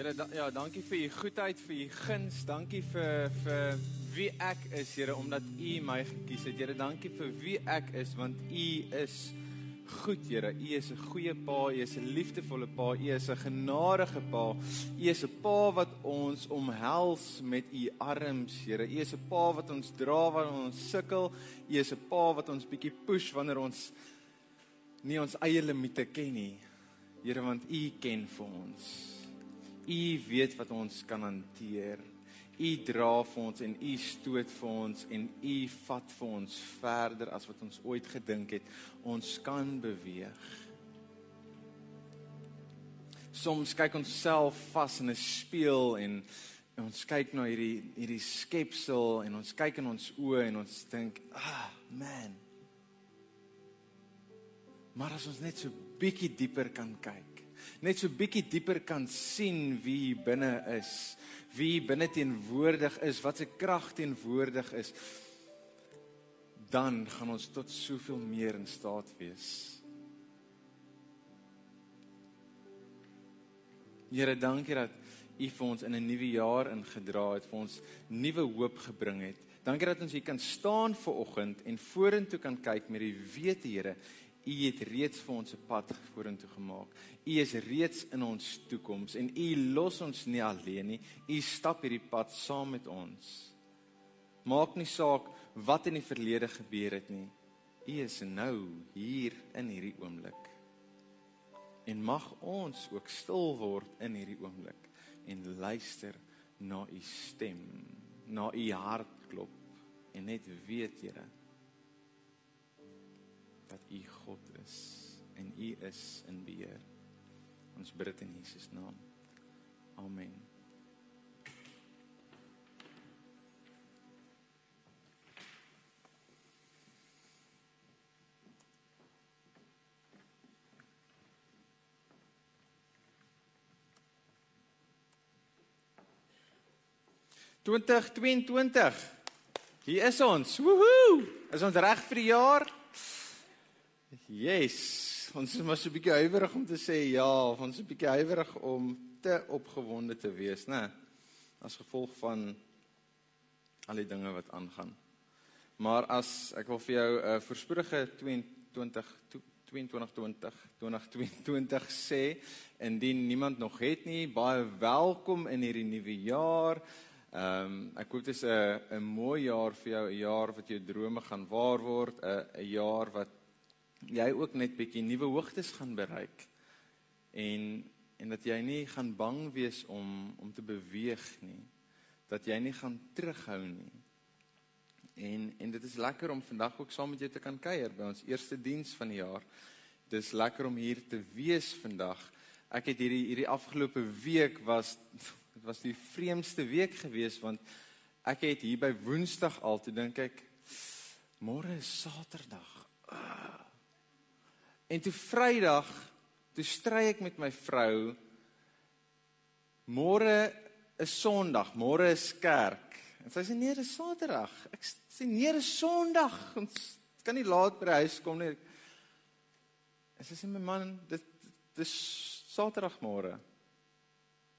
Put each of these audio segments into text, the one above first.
Here, da ja, dankie vir u goedheid, vir u guns. Dankie vir vir wie ek is, Here, omdat u my gekies het. Here, dankie vir wie ek is want u is goed, Here. U is 'n goeie Pa, u is 'n liefdevolle Pa, u is 'n genadige Pa. U is 'n Pa wat ons omhels met u arms, Here. U is 'n Pa wat ons dra wanneer ons sukkel. U is 'n Pa wat ons bietjie push wanneer ons nie ons eie limite ken nie. Here, want u ken vir ons. U weet wat ons kan hanteer. U dra vir ons en u stoot vir ons en u vat vir ons verder as wat ons ooit gedink het ons kan beweeg. Soms kyk ons self vas in 'n spieël en ons kyk na hierdie hierdie skepsel en ons kyk in ons oë en ons dink, "Ah, man." Maar as ons net so bietjie dieper kan kyk net so bietjie dieper kan sien wie binne is, wie binne teenwoordig is, wat se krag teenwoordig is, dan gaan ons tot soveel meer in staat wees. Here, dankie dat U vir ons in 'n nuwe jaar ingedra het, vir ons nuwe hoop gebring het. Dankie dat ons hier kan staan ver oggend en vorentoe kan kyk met die wete, Here, U het reeds vir ons 'n pad vorentoe gemaak. U is reeds in ons toekoms en U los ons nie alleen nie. U stap hierdie pad saam met ons. Maak nie saak wat in die verlede gebeur het nie. U is nou hier in hierdie oomblik. En mag ons ook stil word in hierdie oomblik en luister na U stem, na U hartklop en net weet, Here, dat U God is en U is in beheer. Ons bid dit in Jesus naam. Amen. Twintig 22. Hier is ons. Woohoo! Is ons reg vir die jaar? Yes, ons is maar so 'n bietjie huiwerig om te sê ja, of ons is 'n bietjie huiwerig om te opgewonde te wees, né? As gevolg van al die dinge wat aangaan. Maar as ek wil vir jou 'n uh, voorspoedige 22 2220 2022 sê indien niemand nog het nie, baie welkom in hierdie nuwe jaar. Ehm um, ek hoop dit is 'n 'n mooi jaar vir jou, 'n jaar wat jou drome gaan waar word, 'n 'n jaar wat jy ook net bietjie nuwe hoogtes gaan bereik. En en dat jy nie gaan bang wees om om te beweeg nie. Dat jy nie gaan terughou nie. En en dit is lekker om vandag ook saam met jou te kan kuier by ons eerste diens van die jaar. Dis lekker om hier te wees vandag. Ek het hierdie hierdie afgelope week was dit was die vreemdste week gewees want ek het hier by Woensdag al toe dink ek môre is Saterdag. Uh, En toe Vrydag, toe stry ek met my vrou. Môre is Sondag, môre is kerk. En sy sê nee, dis Saterdag. Ek sê nee, dis Sondag. Ons kan nie laat by die huis kom nie. En sy sê my man, dit dis Saterdag môre.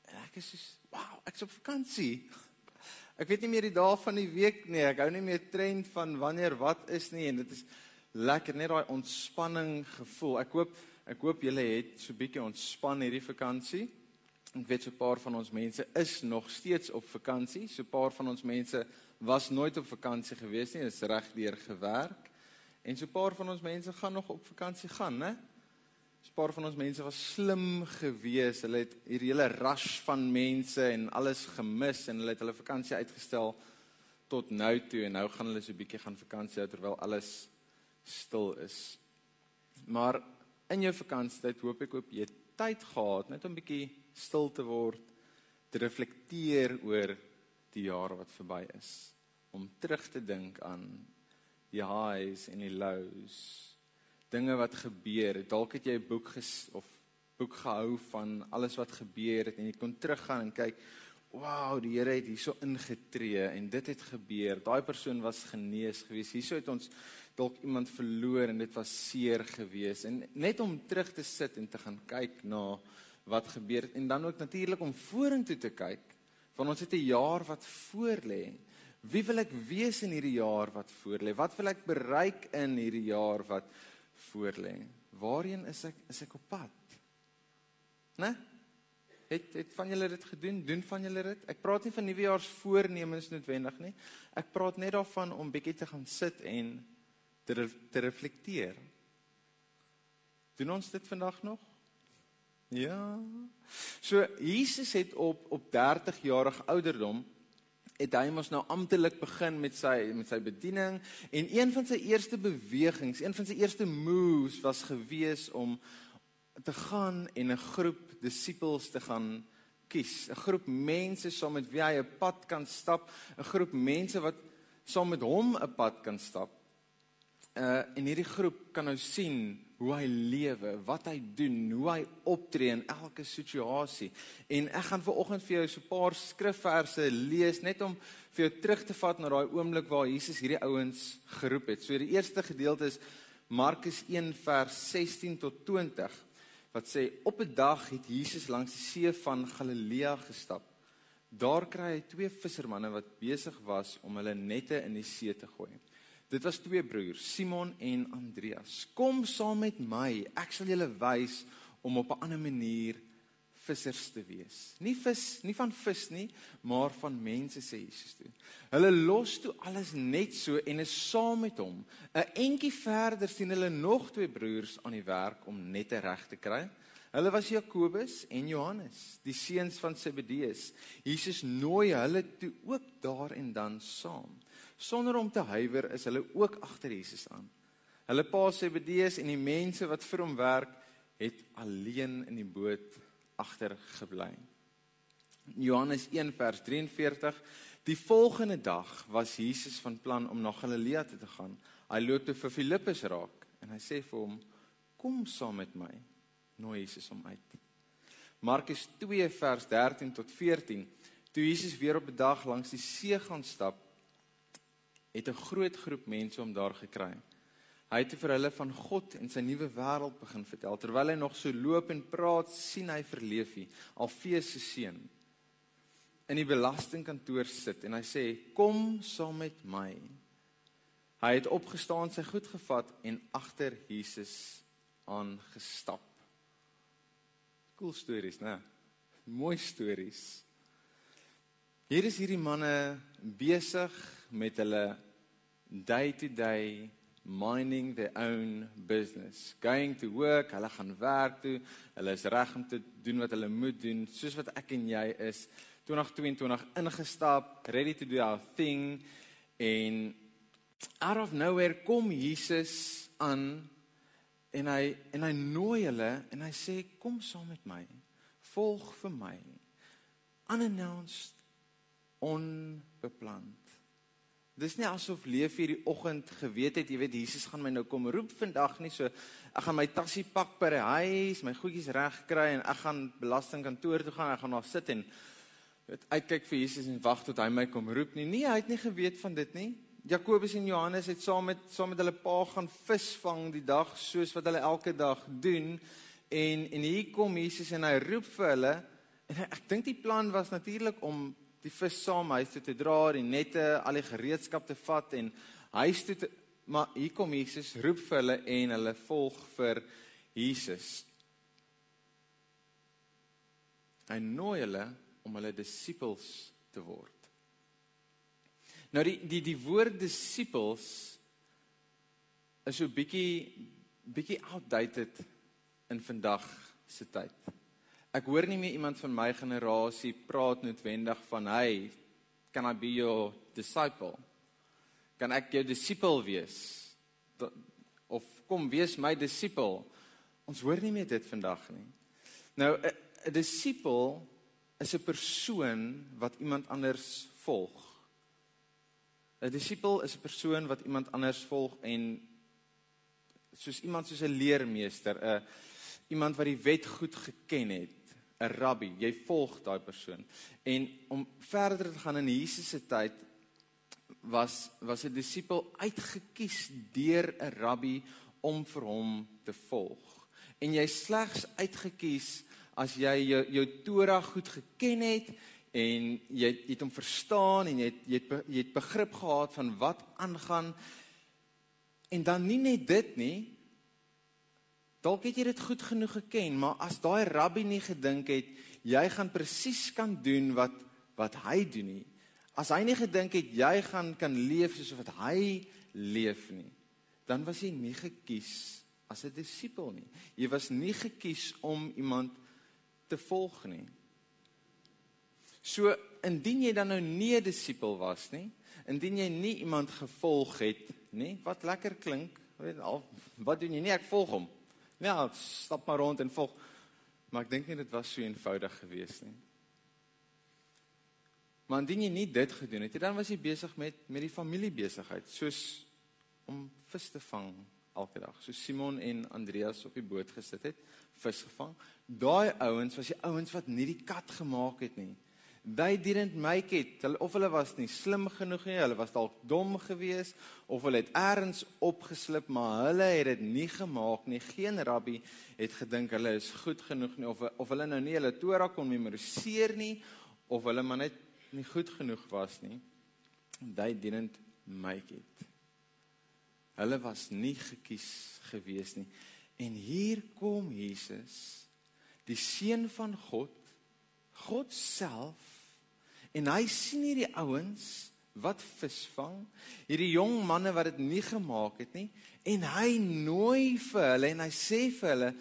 En ek is so, wow, ek's op vakansie. Ek weet nie meer die dae van die week nie. Ek hou nie meer trend van wanneer wat is nie en dit is lekker net daai ontspanning gevoel. Ek hoop ek hoop julle het so bietjie ontspan hierdie vakansie. Ek weet so 'n paar van ons mense is nog steeds op vakansie. So 'n paar van ons mense was nooit op vakansie gewees nie. Dit is reg deur gewerk. En so 'n paar van ons mense gaan nog op vakansie gaan, né? So 'n paar van ons mense was slim geweest. Hulle het hierdie hele rush van mense en alles gemis en hulle het hulle vakansie uitgestel tot nou toe en nou gaan hulle so 'n bietjie gaan vakansie terwyl alles stil is. Maar in jou vakansietyd hoop ek op jy tyd gehad net om bietjie stil te word, te reflekteer oor die jare wat verby is, om terug te dink aan die highs en die lows, dinge wat gebeur het. Dalk het jy 'n boek ges of boek gehou van alles wat gebeur het en jy kon teruggaan en kyk Wow, die Here het hierso ingetree en dit het gebeur. Daai persoon was genees gewees. Hierso het ons dalk iemand verloor en dit was seer geweest en net om terug te sit en te gaan kyk na wat gebeur het en dan ook natuurlik om vorentoe te kyk. Want ons het 'n jaar wat voorlê. Wie wil ek wees in hierdie jaar wat voorlê? Wat wil ek bereik in hierdie jaar wat voorlê? Waarheen is ek is ek op pad? Né? Het het van julle dit gedoen? Doen van julle dit? Ek praat nie van nuwejaarsvoornemens noodwendig nie. Ek praat net daarvan om bietjie te gaan sit en te te reflekteer. Doen ons dit vandag nog? Ja. So Jesus het op op 30 jarige ouderdom het hy mos nou amptelik begin met sy met sy bediening en een van sy eerste bewegings, een van sy eerste moves was gewees om te gaan en 'n groep disippels te gaan kies, 'n groep mense saam met wie hy 'n pad kan stap, 'n groep mense wat saam met hom 'n pad kan stap. Uh en hierdie groep kan nou sien hoe hy lewe, wat hy doen, hoe hy optree in elke situasie. En ek gaan viroggend vir jou so 'n paar skrifverse lees net om vir jou terug te vat na daai oomblik waar Jesus hierdie ouens geroep het. So die eerste gedeelte is Markus 1 vers 16 tot 20 wat sê op 'n dag het Jesus langs die see van Galilea gestap. Daar kry hy twee vissermanne wat besig was om hulle nette in die see te gooi. Dit was twee broers, Simon en Andreas. Kom saam met my. Ek sal julle wys om op 'n ander manier vissers te wees. Nie vis, nie van vis nie, maar van mense sê Jesus toe. Hulle los toe alles net so en is saam met hom. 'n Entjie verder sien hulle nog twee broers aan die werk om net reg te kry. Hulle was Jakobus en Johannes, die seuns van Zebedeus. Jesus nooi hulle toe ook daar en dan saam. Sonder om te huiwer is hulle ook agter Jesus aan. Hulle pa Zebedeus en die mense wat vir hom werk, het alleen in die boot agter gebly. Johannes 1 vers 43 Die volgende dag was Jesus van plan om na Galilea te gaan. Hy loop te vir Filippus raak en hy sê vir hom: "Kom saam met my." Nooi Jesus hom uit. Markus 2 vers 13 tot 14 Toe Jesus weer op 'n dag langs die see gaan stap, het 'n groot groep mense hom daar gekry. Hy het vir hulle van God en sy nuwe wêreld begin vertel. Terwyl hy nog so loop en praat, sien hy vir Leefie, Alfeus se seun, in die belastingkantoor sit en hy sê: "Kom saam met my." Hy het opgestaan, sy goed gevat en agter Jesus aangestap. Cool stories, né? Mooi stories. Hier is hierdie manne besig met hulle day to day minding their own business. Going to work, hulle gaan werk toe, hulle is reg om te doen wat hulle moet doen, soos wat ek en jy is 2022 ingestap, ready to do our thing en out of nowhere kom Jesus aan en hy en hy nooi hulle en hy sê kom saam met my. Volg vir my. Unannounced onbepland. Dis nie asof leef hierdie oggend geweet het, jy weet Jesus gaan my nou kom roep vandag nie, so ek gaan my tassie pak by die huis, my goedjies reg kry en ek gaan belastingkantoor toe gaan, ek gaan daar sit en weet uitkyk vir Jesus en wag tot hy my kom roep nie. Nee, hy het nie geweet van dit nie. Jakobus en Johannes het saam met saam met hulle pa gaan visvang die dag soos wat hulle elke dag doen en en hier kom Jesus en hy roep vir hulle en ek dink die plan was natuurlik om die vis saam huis toe te dra, die nette, al die gereedskap te vat en huis toe te maar hier kom Jesus roep vir hulle en hulle volg vir Jesus. Hy nooi hulle om hulle disippels te word. Nou die die die woord disippels is so bietjie bietjie outdated in vandag se tyd. Ek hoor nie meer iemand van my generasie praat noodwendig van hy kan I be your disciple? Kan ek jou disipel wees? Of kom wees my disipel? Ons hoor nie meer dit vandag nie. Nou 'n disipel is 'n persoon wat iemand anders volg. 'n Disipel is 'n persoon wat iemand anders volg en soos iemand soos 'n leermeester, 'n iemand wat die wet goed geken het 'n rabbi, jy volg daai persoon. En om verder te gaan in Jesus se tyd was was 'n disipel uitgekies deur 'n rabbi om vir hom te volg. En jy slegs uitgekies as jy jou jou Torah goed geken het en jy het, jy het hom verstaan en jy het jy het, jy het begrip gehad van wat aangaan en dan nie net dit nie dalk het jy dit goed genoeg geken maar as daai rabbi nie gedink het jy gaan presies kan doen wat wat hy doen nie. As hy nie gedink het jy gaan kan leef soos wat hy leef nie dan was jy nie gekies as 'n disipel nie. Jy was nie gekies om iemand te volg nie. So indien jy dan nou nie 'n disipel was nie, indien jy nie iemand gevolg het nie, wat lekker klink, weet al wat doen jy nie? Ek volg hom. Ja, stap maar rond en volg. Maar ek dink nie dit was so eenvoudig geweest nie. Maar indien jy nie dit gedoen het nie, dan was jy besig met met die familiebesigheid, soos om vis te vang elke dag. So Simon en Andreas op die boot gesit het, vis gevang. Daai ouens was die ouens wat nie die kat gemaak het nie. They didn't make it. Hulle of hulle was nie slim genoeg nie, hulle was dalk dom geweest of hulle het eers opgeslip, maar hulle het dit nie gemaak nie. Geen rabbi het gedink hulle is goed genoeg nie of of hulle nou nie hulle Torah kon memoriseer nie of hulle maar net nie goed genoeg was nie. They didn't make it. Hulle was nie gekies geweest nie. En hier kom Jesus, die seun van God, God self En hy sien hierdie ouens wat visvang, hierdie jong manne wat dit nie gemaak het nie, en hy nooi vir hulle en hy sê vir hulle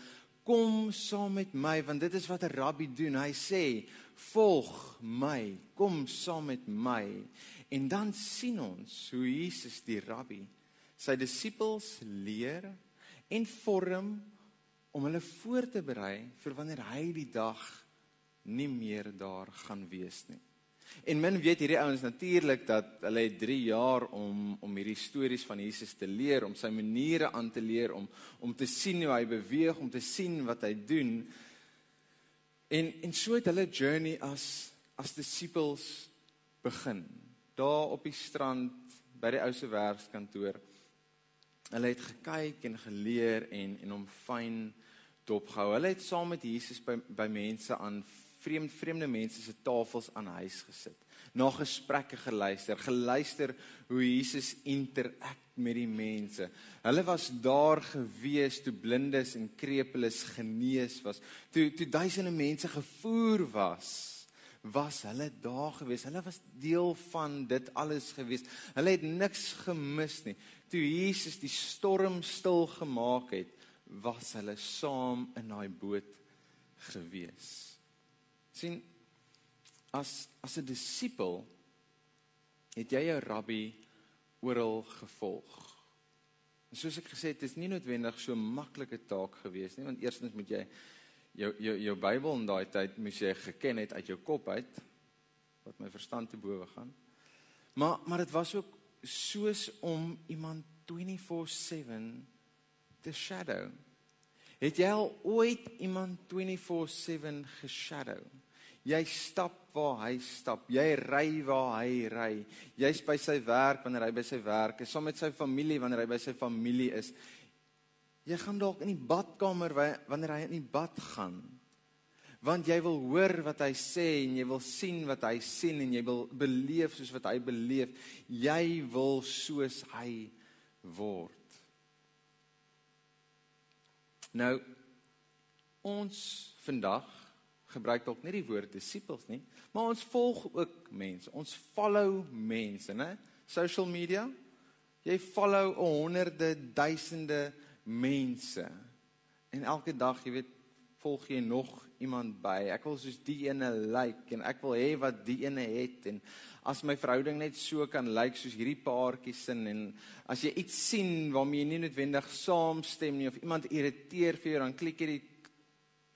kom saam met my want dit is wat 'n rabbi doen. Hy sê volg my, kom saam met my. En dan sien ons hoe Jesus die rabbi sy disippels leer en vorm om hulle voor te berei vir wanneer hy die dag nie meer daar gaan wees nie. En min weet hierdie ouens natuurlik dat hulle het 3 jaar om om hierdie stories van Jesus te leer, om sy maniere aan te leer, om om te sien hoe hy beweeg, om te sien wat hy doen. En en so het hulle journey as as disippels begin. Daar op die strand by die ou se werkskantoor. Hulle het gekyk en geleer en en hom fyn dopgehou. Hulle het saam met Jesus by by mense aan vreemd vreemde mense se tafels aan huis gesit. Na gesprekke geluister, geluister hoe Jesus interact met die mense. Hulle was daar gewees toe blindes en krepeles genees was. Toe toe duisende mense gevoer was, was hulle daar gewees. Hulle was deel van dit alles gewees. Hulle het niks gemis nie. Toe Jesus die storm stil gemaak het, was hulle saam in daai boot gewees sien as as 'n disipel het jy jou rabbi oral gevolg. En soos ek gesê het, is nie noodwendig so maklike taak gewees nie, want eerstens moet jy jou jou jou Bybel in daai tyd moes jy geken het uit jou kop uit wat my verstand te bowe gaan. Maar maar dit was ook soos om iemand 24/7 te shadow. Het jy al ooit iemand 24/7 geshadow? Jy stap waar hy stap. Jy ry waar hy ry. Jy's by sy werk wanneer hy by sy werk is, saam met sy familie wanneer hy by sy familie is. Jy gaan dalk in die badkamer wanneer hy in die bad gaan. Want jy wil hoor wat hy sê en jy wil sien wat hy sien en jy wil beleef soos wat hy beleef. Jy wil soos hy word. Nou ons vandag gebruik dalk nie die woord disippels nie, maar ons volg ook mense. Ons follow mense, né? Social media. Jy follow honderde, duisende mense. En elke dag, jy weet, volg jy nog iemand by. Ek wil soos die ene lyk like, en ek wil hê wat die ene het en as my verhouding net so kan lyk like, soos hierdie paartjie sin en as jy iets sien waarmee jy nie noodwendig saamstem nie of iemand irriteer vir jou dan klik jy die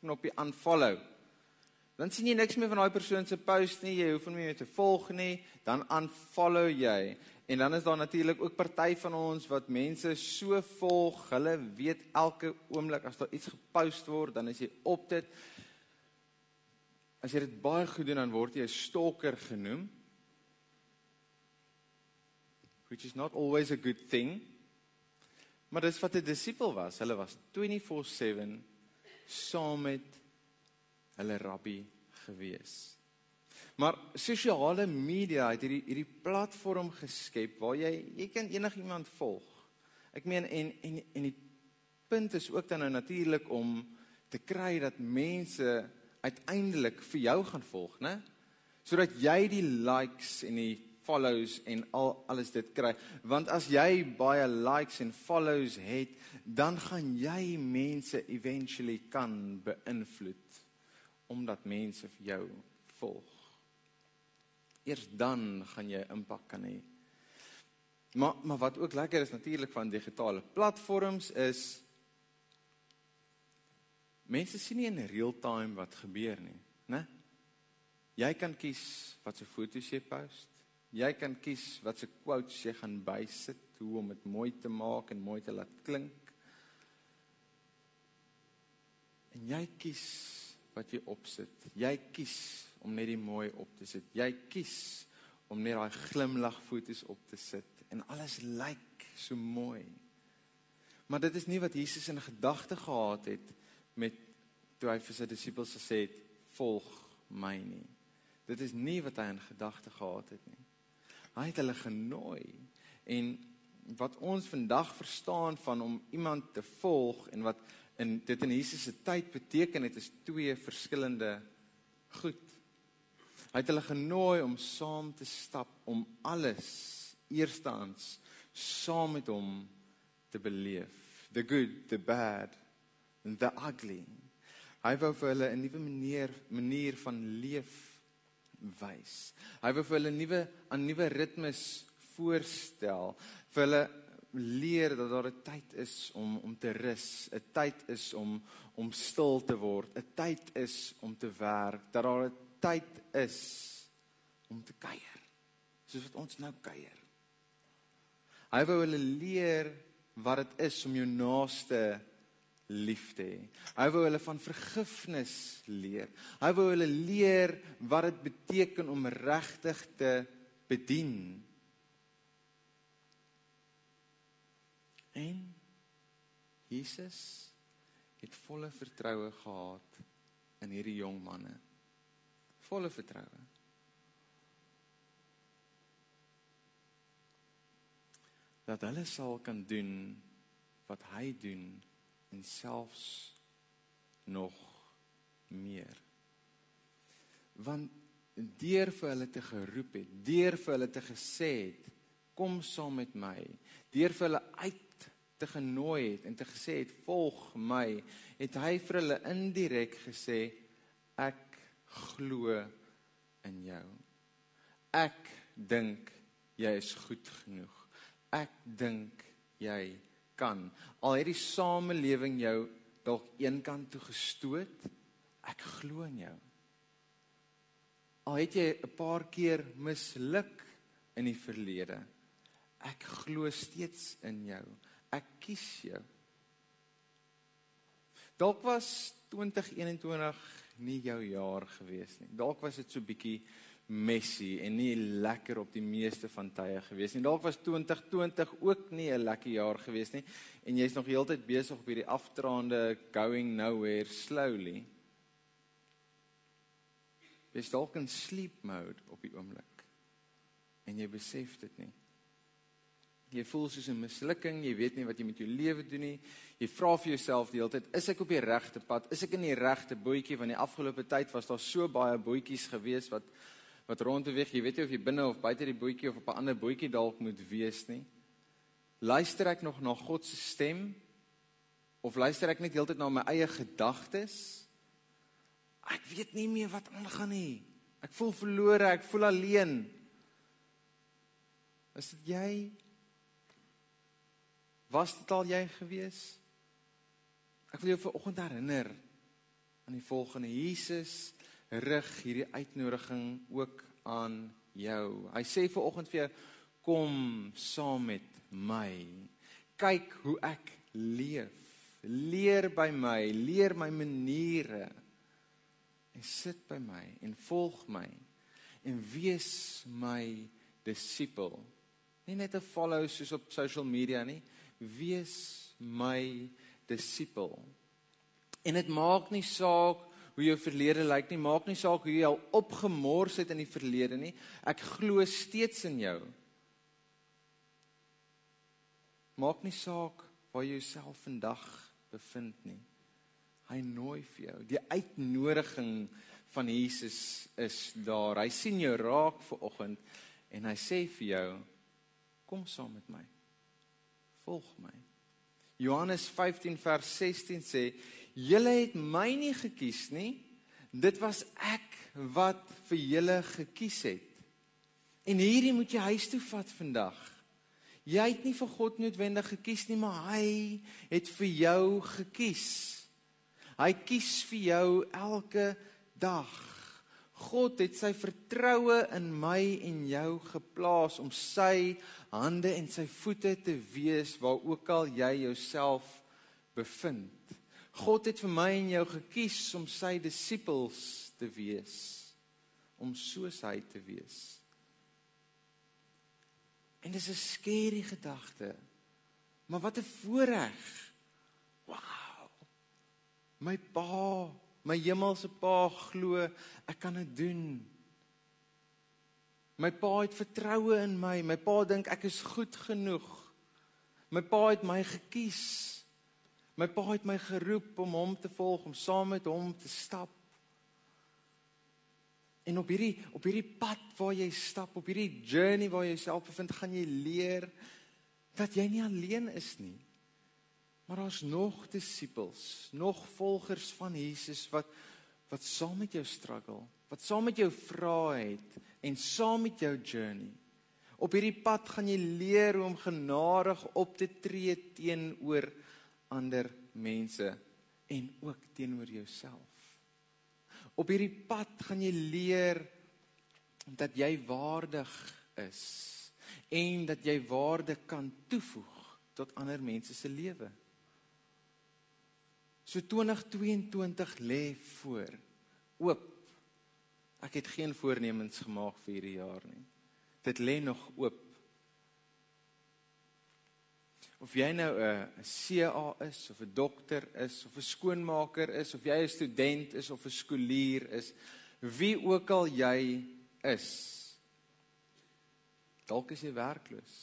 knoppie unfollow dan sien jy niks meer van daai persoon se post nie, jy hoef hom nie meer te volg nie, dan unfollow jy. En dan is daar natuurlik ook party van ons wat mense so volg, hulle weet elke oomblik as daar iets gepost word, dan is jy op dit. As jy dit baie goed doen, dan word jy 'n stalker genoem. Which is not always a good thing. Maar dis wat 'n disipel was. Hulle was 24/7 saam met hulle rabbi gewees. Maar sosiale media het hierdie hierdie platform geskep waar jy jy kan enigiemand volg. Ek meen en en en die punt is ook dan nou natuurlik om te kry dat mense uiteindelik vir jou gaan volg, né? Sodat jy die likes en die follows en al alles dit kry. Want as jy baie likes en follows het, dan gaan jy mense eventually kan beïnvloed omdat mense vir jou volg. Eers dan gaan jy impak kan hê. Maar maar wat ook lekker is natuurlik van digitale platforms is mense sien nie in real time wat gebeur nie, né? Jy kan kies wat se foto's jy post. Jy kan kies wat se quotes jy gaan bysit, hoe om dit mooi te maak en mooi te laat klink. En jy kies wat jy opsit. Jy kies om net die mooi op te sit. Jy kies om net daai glimlag foto's op te sit en alles lyk so mooi. Maar dit is nie wat Jesus in gedagte gehad het met toe hy vir sy disippels gesê het volg my nie. Dit is nie wat hy in gedagte gehad het nie. Hy het hulle genooi en wat ons vandag verstaan van om iemand te volg en wat in dit in Jesus se tyd beteken het is twee verskillende goed. Hy het hulle genooi om saam te stap om alles eerstens saam met hom te beleef. The good, the bad and the ugly. Hy wou vir hulle 'n nuwe manier manier van leef wys. Hy wou vir hulle nuwe 'n nuwe ritmes voorstel, vir hulle leer dat daar 'n tyd is om om te rus, 'n tyd is om om stil te word, 'n tyd is om te werk, dat daar 'n tyd is om te kuier. Soos wat ons nou kuier. Hy wou hulle leer wat dit is om jou naaste lief te hê. Hy wou hulle van vergifnis leer. Hy wou hulle leer wat dit beteken om regtig te bedien. En Jesus het volle vertroue gehad in hierdie jong manne volle vertroue. Dat hulle sal kan doen wat hy doen en selfs nog meer. Want deur vir hulle te geroep het, deur vir hulle te gesê het, kom saam met my, deur vir hulle uit te genooi het en te gesê het volg my, het hy vir hulle indirek gesê ek glo in jou. Ek dink jy is goed genoeg. Ek dink jy kan. Al het die samelewing jou dalk eenkant toe gestoot, ek glo in jou. Al het jy 'n paar keer misluk in die verlede, ek glo steeds in jou. Ek kies jou. Dalk was 2021 nie jou jaar gewees nie. Dalk was dit so bietjie messy en nie lekker op die meeste van tye gewees nie. Dalk was 2020 ook nie 'n lekker jaar gewees nie en jy's nog heeltyd besig op hierdie aftraande going nowhere slowly. Jy's dalk in sleep mode op die oomblik en jy besef dit nie. Jy voel soos 'n mislukking, jy weet nie wat jy met jou lewe doen nie. Jy vra vir jouself die hele tyd, is ek op die regte pad? Is ek in die regte bootjie? Want die afgelope tyd was daar so baie bootjies gewees wat wat rondbeweeg. Jy weet nie of jy binne of buite die bootjie of op 'n ander bootjie dalk moet wees nie. Luister ek nog na God se stem? Of luister ek net heeltyd na my eie gedagtes? Ek weet nie meer wat aangaan nie. Ek voel verlore, ek voel alleen. Is dit jy? Was dit al jy gewees? Ek wil jou vanoggend herinner aan die volgende Jesus rig hierdie uitnodiging ook aan jou. Hy sê vanoggend vir jou kom saam met my. Kyk hoe ek leef. Leer by my, leer my maniere. En sit by my en volg my en wees my disipel. Nie net 'n follow soos op social media nie, wees my disipel. En dit maak nie saak hoe jou verlede lyk nie, maak nie saak hoe jy al opgemors het in die verlede nie. Ek glo steeds in jou. Maak nie saak waar jy jouself vandag bevind nie. Hy nooi vir jou. Die uitnodiging van Jesus is daar. Hy sien jou raak ver oggend en hy sê vir jou kom saam met my. Volg my. Johannes 15 vers 16 sê: "Julle het my nie gekies nie. Dit was ek wat vir julle gekies het." En hierdie moet jy huis toe vat vandag. Jy het nie vir God noodwendig gekies nie, maar hy het vir jou gekies. Hy kies vir jou elke dag. God het sy vertroue in my en jou geplaas om sy hande en sy voete te wees waar ook al jy jouself bevind. God het vir my en jou gekies om sy disippels te wees, om soos hy te wees. En dis 'n skerry gedagte. Maar wat 'n voorreg. Wow. My pa, my hemelse pa glo ek kan dit doen. My pa het vertroue in my. My pa dink ek is goed genoeg. My pa het my gekies. My pa het my geroep om hom te volg, om saam met hom te stap. En op hierdie op hierdie pad waar jy stap, op hierdie journey waar jy jouself bevind, gaan jy leer dat jy nie alleen is nie. Maar daar's nog disippels, nog volgers van Jesus wat wat saam met jou struggle, wat saam met jou vra het en saam met jou journey. Op hierdie pad gaan jy leer hoe om genadig op te tree teenoor ander mense en ook teenoor jouself. Op hierdie pad gaan jy leer dat jy waardig is en dat jy waarde kan toevoeg tot ander mense se lewe. So 2022 lê voor. Oop. Ek het geen voornemens gemaak vir hierdie jaar nie. Dit lê nog oop. Of jy nou 'n CA is of 'n dokter is of 'n skoonmaker is of jy 'n student is of 'n skoolier is, wie ook al jy is. Dalk is jy werkloos.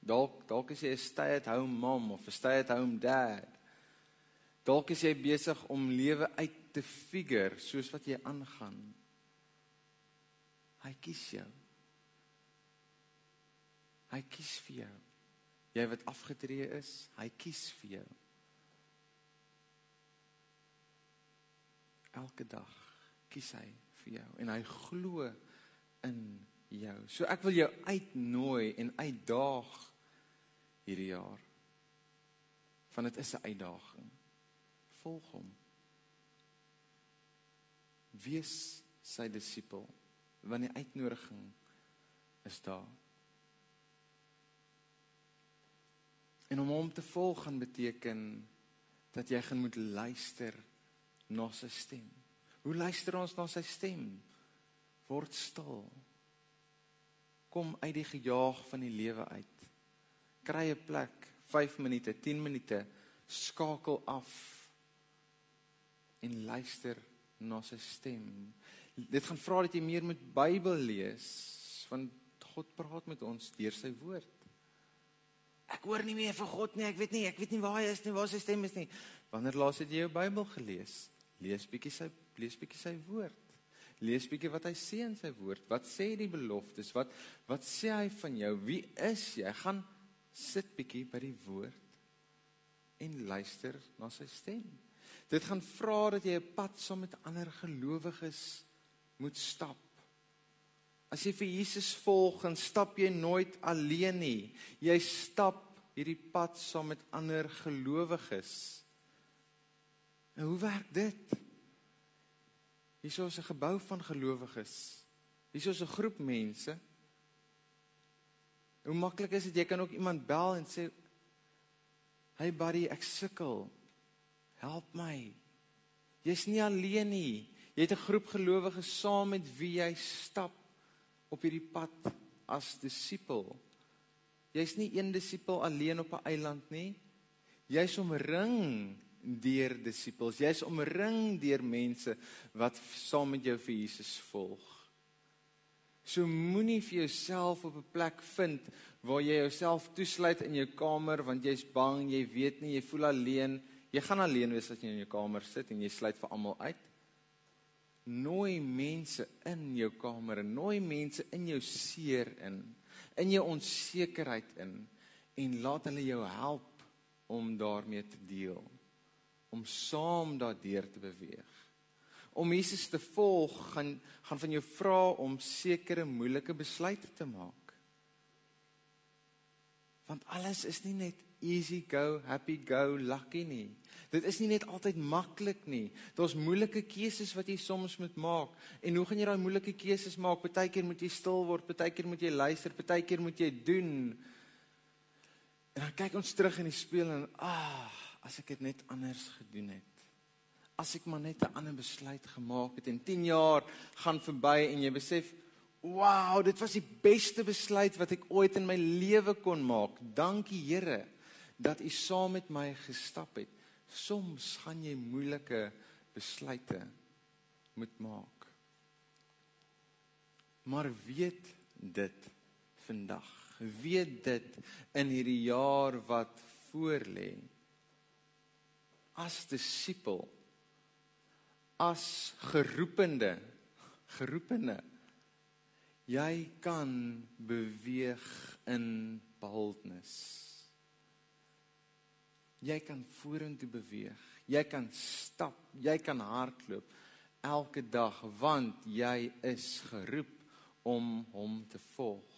Dalk dalk is jy 'n stay-at-home mom of 'n stay-at-home dad. Dalk is jy besig om lewe uit te figure soos wat jy aangaan. Hy kies jou. Hy kies vir jou. Jy wat afgetree is, hy kies vir jou. Elke dag kies hy vir jou en hy glo in jou. So ek wil jou uitnooi en uitdaag hierdie jaar. Want dit is 'n uitdaging. Volg hom. Wees sy disipel want die uitnodiging is daar. En om hom te volg gaan beteken dat jy gaan moet luister na sy stem. Hoe luister ons na sy stem? Word stil. Kom uit die gejaag van die lewe uit. Kry 'n plek, 5 minute, 10 minute, skakel af en luister na sy stem. Dit gaan vra dat jy meer met Bybel lees want God praat met ons deur sy woord. Ek hoor nie meer van God nie. Ek weet nie, ek weet nie waar hy is nie, waar sy stem is nie. Wanneer laas het jy jou Bybel gelees? Lees bietjie sy lees bietjie sy woord. Lees bietjie wat hy sê in sy woord. Wat sê die beloftes? Wat wat sê hy van jou? Wie is jy? Gaan sit bietjie by die woord en luister na sy stem. Dit gaan vra dat jy 'n pad saam met ander gelowiges moet stap. As jy vir Jesus volg, dan stap jy nooit alleen nie. Jy stap hierdie pad saam met ander gelowiges. En hoe werk dit? Hier is 'n gebou van gelowiges. Hier is 'n groep mense. Hoe maklik is dit jy kan ook iemand bel en sê Hey buddy, ek sukkel. Help my. Jy's nie alleen nie. Jy het 'n groep gelowiges saam met wie jy stap op hierdie pad as disipel. Jy's nie een disipel alleen op 'n eiland nie. Jy's omring deur disippels. Jy's omring deur mense wat saam met jou vir Jesus volg. So moenie vir jouself op 'n plek vind waar jy jouself toesluit in jou kamer want jy's bang, jy weet nie, jy voel alleen. Jy gaan alleen wees as jy in jou kamer sit en jy sluit vir almal uit. Nooi mense in jou kamer, nooi mense in jou seer in, in jou onsekerheid in en laat hulle jou help om daarmee te deel om saam daardeur te beweeg. Om Jesus te volg gaan gaan van jou vra om sekere moeilike besluite te maak. Want alles is nie net easy go, happy go, lucky nie. Dit is nie net altyd maklik nie. Daar's moeilike keuses wat jy soms moet maak. En hoe gaan jy daai moeilike keuses maak? Partykeer moet jy stil word, partykeer moet jy luister, partykeer moet jy doen. En dan kyk ons terug in die spieël en ah, as ek dit net anders gedoen het. As ek maar net 'n ander besluit gemaak het en 10 jaar gaan verby en jy besef, "Wow, dit was die beste besluit wat ek ooit in my lewe kon maak. Dankie Here dat U saam met my gestap het." Soms gaan jy moeilike besluite moet maak. Maar weet dit vandag weet dit in hierdie jaar wat voorlê as disipel as geroepende geroepene jy kan beweeg in boldness jy kan vorentoe beweeg jy kan stap jy kan hardloop elke dag want jy is geroep om hom te volg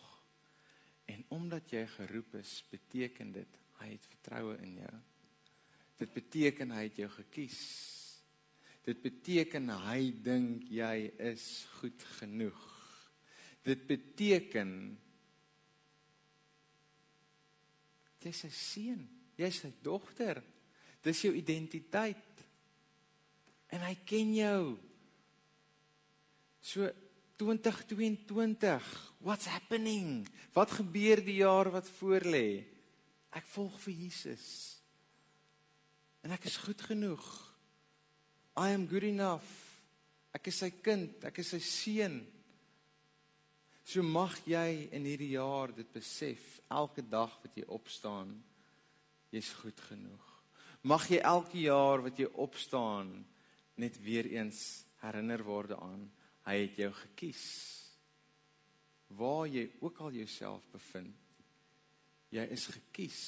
En omdat jy geroep is, beteken dit hy het vertroue in jou. Dit beteken hy het jou gekies. Dit beteken hy dink jy is goed genoeg. Dit beteken jy is sy seun, jy is sy dogter. Dis jou identiteit. En hy ken jou. So 2022. What's happening? Wat gebeur die jaar wat voorlê? Ek volg vir Jesus. En ek is goed genoeg. I am good enough. Ek is sy kind, ek is sy seun. So mag jy in hierdie jaar dit besef elke dag wat jy opstaan, jy's goed genoeg. Mag jy elke jaar wat jy opstaan net weer eens herinner word aan Hy het jou gekies. Waar jy ook al jouself bevind, jy is gekies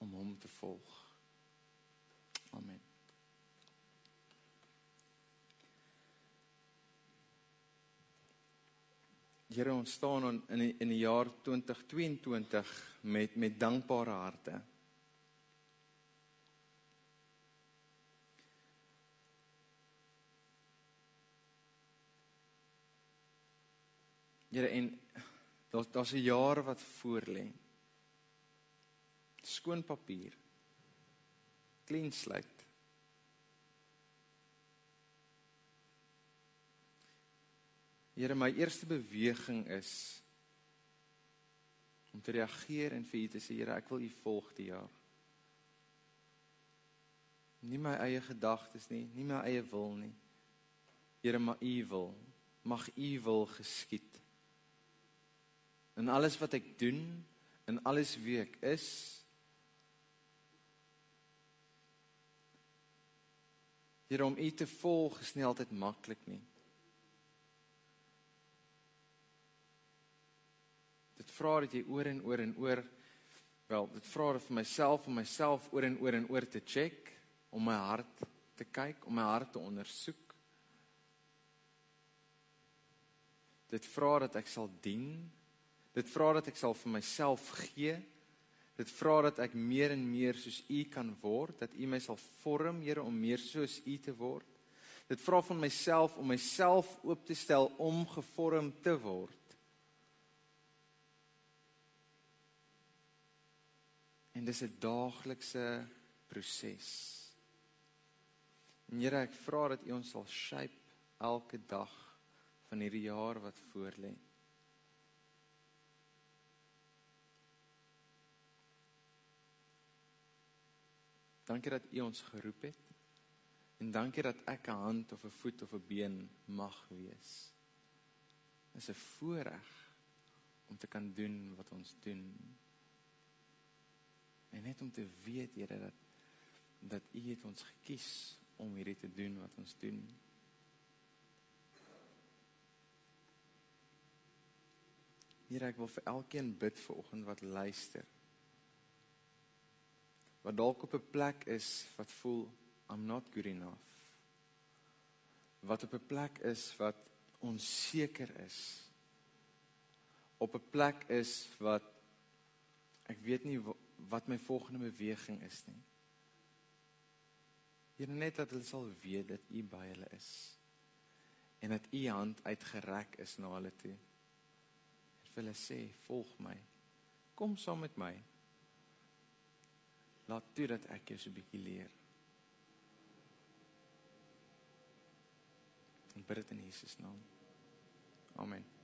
om hom te volg. Amen. Here ons staan in in die jaar 2022 met met dankbare harte. Here en daar's daar's 'n jaar wat voor lê. Skoon papier. Clean slate. Here, my eerste beweging is om te reageer en vir U te sê, Here, ek wil U volg die jaar. Nie my eie gedagtes nie, nie my eie wil nie. Here, maar U wil. Mag U wil geskied in alles wat ek doen, in alles wie ek is. Hier om U te volg is nie altyd maklik nie. Dit vra dat jy oor en oor en oor wel, dit vra vir myself om myself oor en oor en oor te check, om my hart te kyk, om my hart te ondersoek. Dit vra dat ek sal dien Dit vra dat ek sal vir myself gee. Dit vra dat ek meer en meer soos U kan word, dat U my sal vorm, Here, om meer soos U te word. Dit vra van myself om myself oop te stel om gevorm te word. En dis 'n daaglikse proses. Here, ek vra dat U ons sal shape elke dag van hierdie jaar wat voorlê. Dankie dat U ons geroep het. En dankie dat ek 'n hand of 'n voet of 'n been mag wees. Is 'n voorreg om te kan doen wat ons doen. En net om te weet, Here, dat dat U het ons gekies om hierdie te doen wat ons doen. Here, ek wil vir elkeen bid vanoggend wat luister. Wat dalk op 'n plek is wat voel I'm not good enough. Wat op 'n plek is wat onseker is. Op 'n plek is wat ek weet nie wat my volgende beweging is nie. Here net dat hulle sal weet dat U by hulle is en dat U hand uitgerek is na hulle toe. En vir hulle sê, "Volg my. Kom saam met my. Laat toe dat ek jou so 'n bietjie leer." En bid dit in Jesus naam. Amen.